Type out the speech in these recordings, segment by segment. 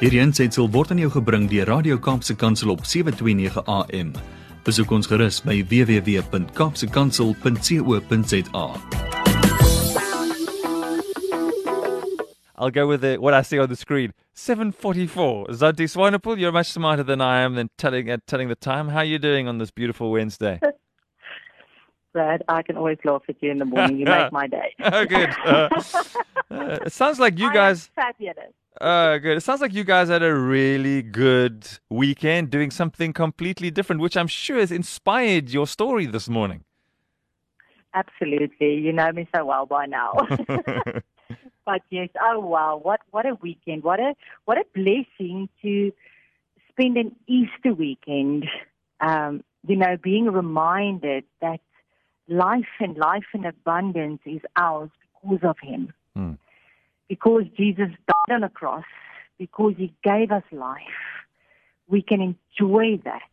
Hierdie aanseit sal word aan jou gebring deur Radio Kaapse Kansel op 7:29 AM. Besoek ons gerus by www.kapsekansel.co.za. I'll go with the, what I see on the screen. 7:44. Zanti Swanepoel, you're much smarter than I am than telling uh, telling the time. How are you doing on this beautiful Wednesday? Brad, I can always laugh at you in the morning. You make my day. oh, good. Uh, uh, it sounds like you I guys. fabulous. Uh, good. It sounds like you guys had a really good weekend doing something completely different, which I'm sure has inspired your story this morning. Absolutely. You know me so well by now. but yes, oh wow, what what a weekend. What a what a blessing to spend an Easter weekend. Um, you know, being reminded that life and life in abundance is ours because of him. Hmm. Because Jesus died on a cross, because he gave us life, we can enjoy that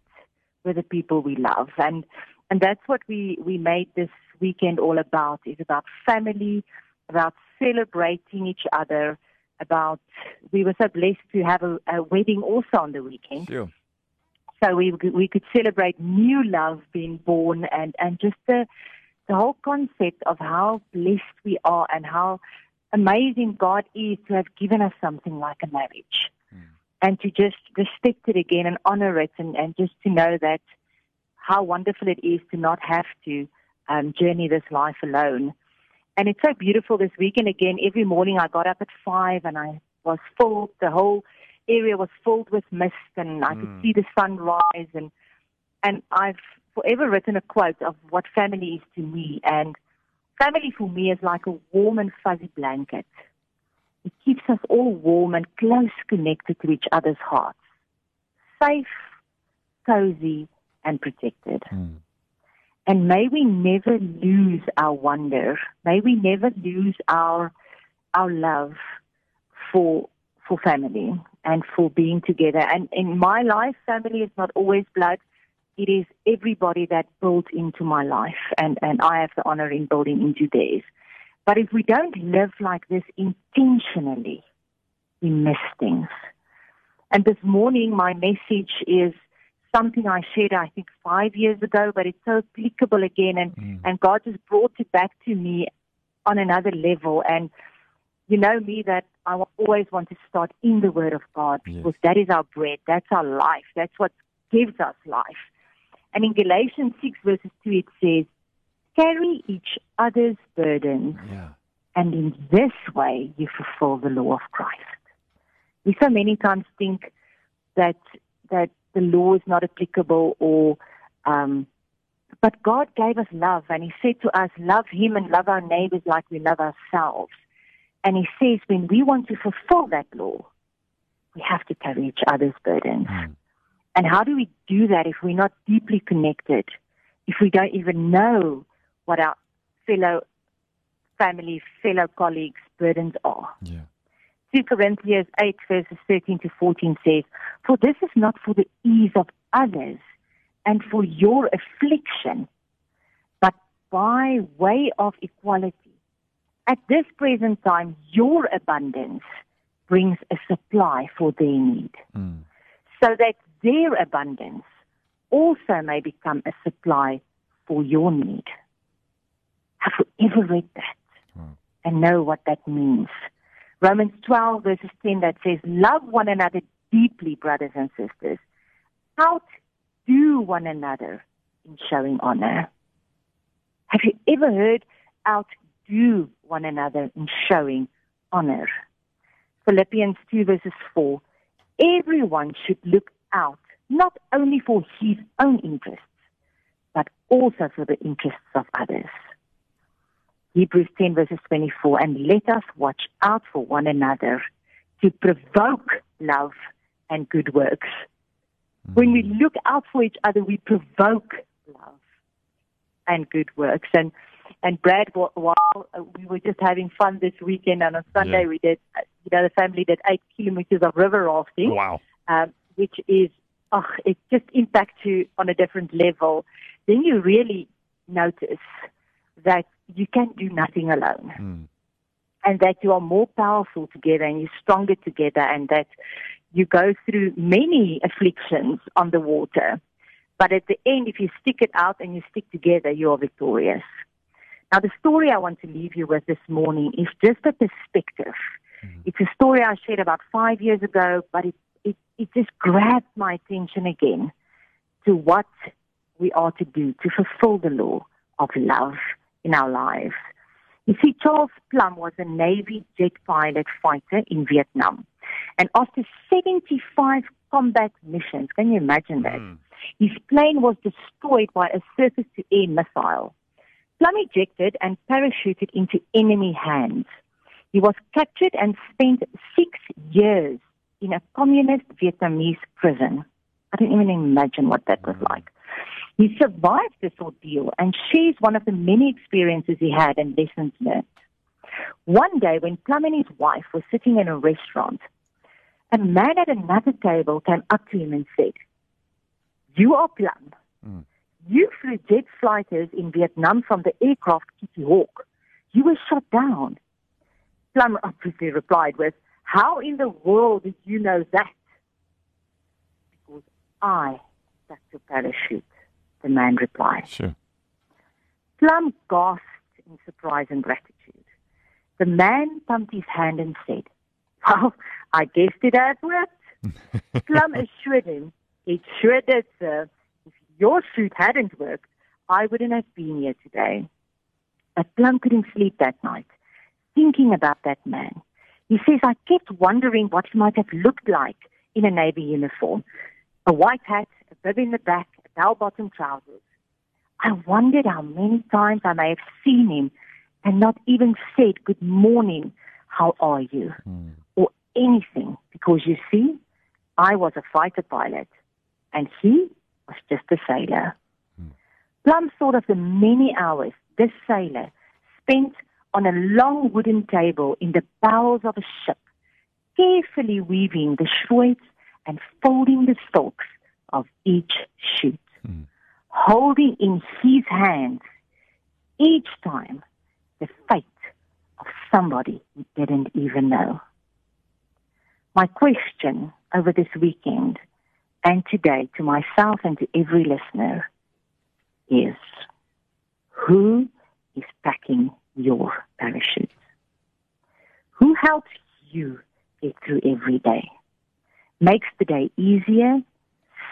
with the people we love. And and that's what we, we made this weekend all about, is about family, about celebrating each other, about we were so blessed to have a, a wedding also on the weekend. Sure. So we we could celebrate new love being born and and just the the whole concept of how blessed we are and how amazing God is to have given us something like a marriage. And to just respect it again and honor it and, and just to know that how wonderful it is to not have to um, journey this life alone. And it's so beautiful this weekend again. Every morning I got up at five and I was full. the whole area was filled with mist and I could Mm. see the sun rise and and I've forever written a quote of what family is to me and family for me is like a warm and fuzzy blanket. It keeps us all warm and close connected to each other's hearts. Safe, cozy and protected. Mm. And may we never lose our wonder. May we never lose our our love for for family and for being together. And in my life, family is not always blood. It is everybody that built into my life, and and I have the honor in building into theirs. But if we don't live like this intentionally, we miss things. And this morning, my message is something I shared, I think, five years ago, but it's so applicable again. And, Mm. and God just brought it back to me on another level. And you know me that I always want to start in the Word of God Yes. because that is our bread, that's our life, that's what gives us life. And in Galatians 6, verses 2, it says, Carry each other's burdens Yeah. and in this way you fulfill the law of Christ. We so many times think that that the law is not applicable or um but God gave us love and he said to us, love him and love our neighbors like we love ourselves. And he says when we want to fulfill that law, we have to carry each other's burdens. Mm. And how do we do that if we're not deeply connected? If we don't even know what our fellow family, fellow colleagues' burdens are? Yeah. 2 Corinthians 8 verses 13 to 14 says, For this is not for the ease of others and for your affliction, but by way of equality. At this present time, your abundance brings a supply for their need, Mm. so that their abundance also may become a supply for your need. Have you ever read that Wow. and know what that means? Romans 12 verses 10 that says, love one another deeply, brothers and sisters. Outdo one another in showing honor. Have you ever heard outdo one another in showing honor? Philippians 2 verses 4. Everyone should look out not only for his own interests, but also for the interests of others. Hebrews 10 verses 24, and let us watch out for one another to provoke love and good works. When we hmm. look out for each other, we provoke love and good works. And and Brad, while uh, we were just having fun this weekend, and on Sunday Yeah. we did, you know, the family did eight kilometers of river rafting Wow. um, which is, oh, it just impacts you on a different level. Then you really notice that you can do nothing alone. Mm. and that you are more powerful together and you're stronger together and that you go through many afflictions on the water. But at the end, if you stick it out and you stick together, you are victorious. Now, the story I want to leave you with this morning is just a perspective. Mm-hmm. It's a story I shared about five years ago, but it, it, it just grabbed my attention again to what we are to do to fulfill the law of love in our lives. You see, Charles Plumb was a Navy jet pilot fighter in Vietnam. And after 75 combat missions, can you imagine that? Mm. His plane was destroyed by a surface to air missile. Plumb ejected and parachuted into enemy hands. He was captured and spent six years in a communist Vietnamese prison. I don't even imagine what that was like. He survived this ordeal and shares one of the many experiences he had and lessons learned. One day, when Plumb and his wife were sitting in a restaurant, a man at another table came up to him and said, You are Plumb. Mm. You flew jet fighters in Vietnam from the aircraft Kitty Hawk. You were shot down. Plumb obviously replied with, How in the world did you know that? Because I stuck to parachute, the man replied. Sure. Plumb gasped in surprise and gratitude. The man pumped his hand and said, Well, I guessed it has worked. Plumb assured him, It sure did, sir your suit hadn't worked, I wouldn't have been here today. But Plumb couldn't sleep that night, thinking about that man. He says, I kept wondering what he might have looked like in a Navy uniform. A white hat, a bib in the back, a bell-bottom trousers. I wondered how many times I may have seen him and not even said, good morning, how are you? Mm. Or anything. Because you see, I was a fighter pilot and he was just a sailor. Hmm. Plumb thought of the many hours this sailor spent on a long wooden table in the bowels of a ship, carefully weaving the shrouds and folding the stalks of each shoot, hmm. holding in his hands each time the fate of somebody he didn't even know. My question over this weekend and today to myself and to every listener is who is packing your parachute? Who helps you get through every day? Makes the day easier,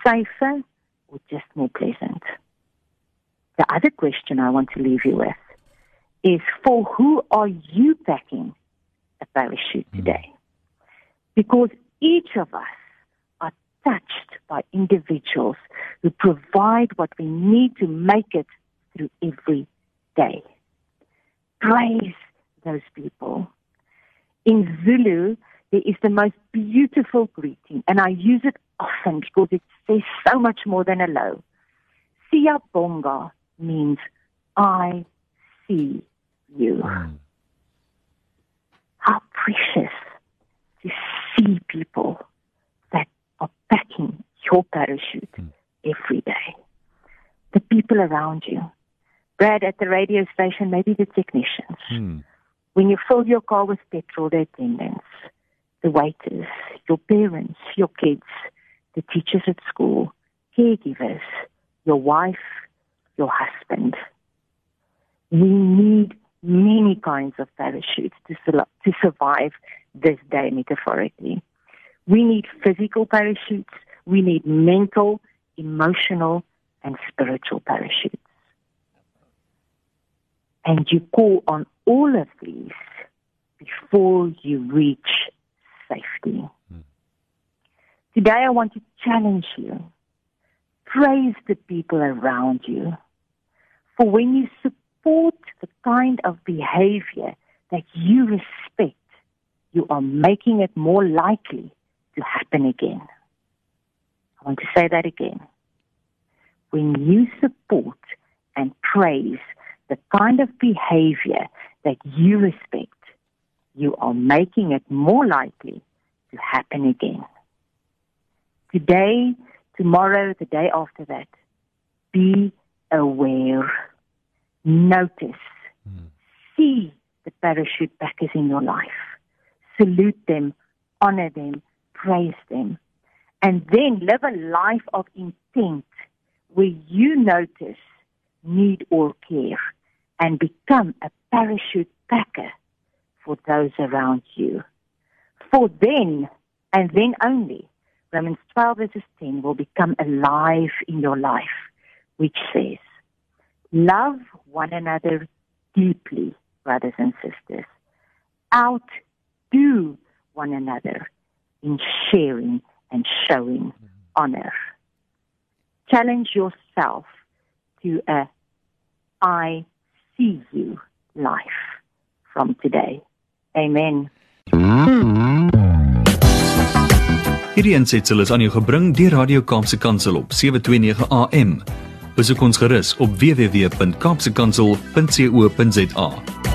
safer, or just more pleasant? The other question I want to leave you with is for who are you packing a parachute hmm. today? Because each of us touched by individuals who provide what we need to make it through every day. Praise those people. In Zulu, there is the most beautiful greeting, and I use it often because it says so much more than hello. Siyabonga means I see you. Mm. How precious to see people are packing your parachute mm. every day. The people around you. Brad at the radio station, maybe the technicians. Mm. When you fill your car with petrol, the attendants, the waiters, your parents, your kids, the teachers at school, caregivers, your wife, your husband. We need many kinds of parachutes to, to survive this day metaphorically. We need physical parachutes. We need mental, emotional, and spiritual parachutes. And you call on all of these before you reach safety. Mm. Today I want to challenge you. Praise the people around you. For when you support the kind of behavior that you respect, you are making it more likely to happen again. I want to say that again. When you support and praise the kind of behavior that you respect, you are making it more likely to happen again. Today, tomorrow, the day after that, be aware. Notice. Mm. See the parachute packers in your life. Salute them, honor them, praise them. And then live a life of intent where you notice need or care and become a parachute packer for those around you. For then, and then only, Romans 12 verses 10 will become alive in your life, which says, Love one another deeply, brothers and sisters. Outdo one another in sharing and showing honor. Challenge yourself to a I see you life from today. Amen. Hierdie aansetsel is aan jou gebring deur Radio Kaapse Kansel op 729 AM. Besoek ons gerus op www.kaapsekansel.co.za.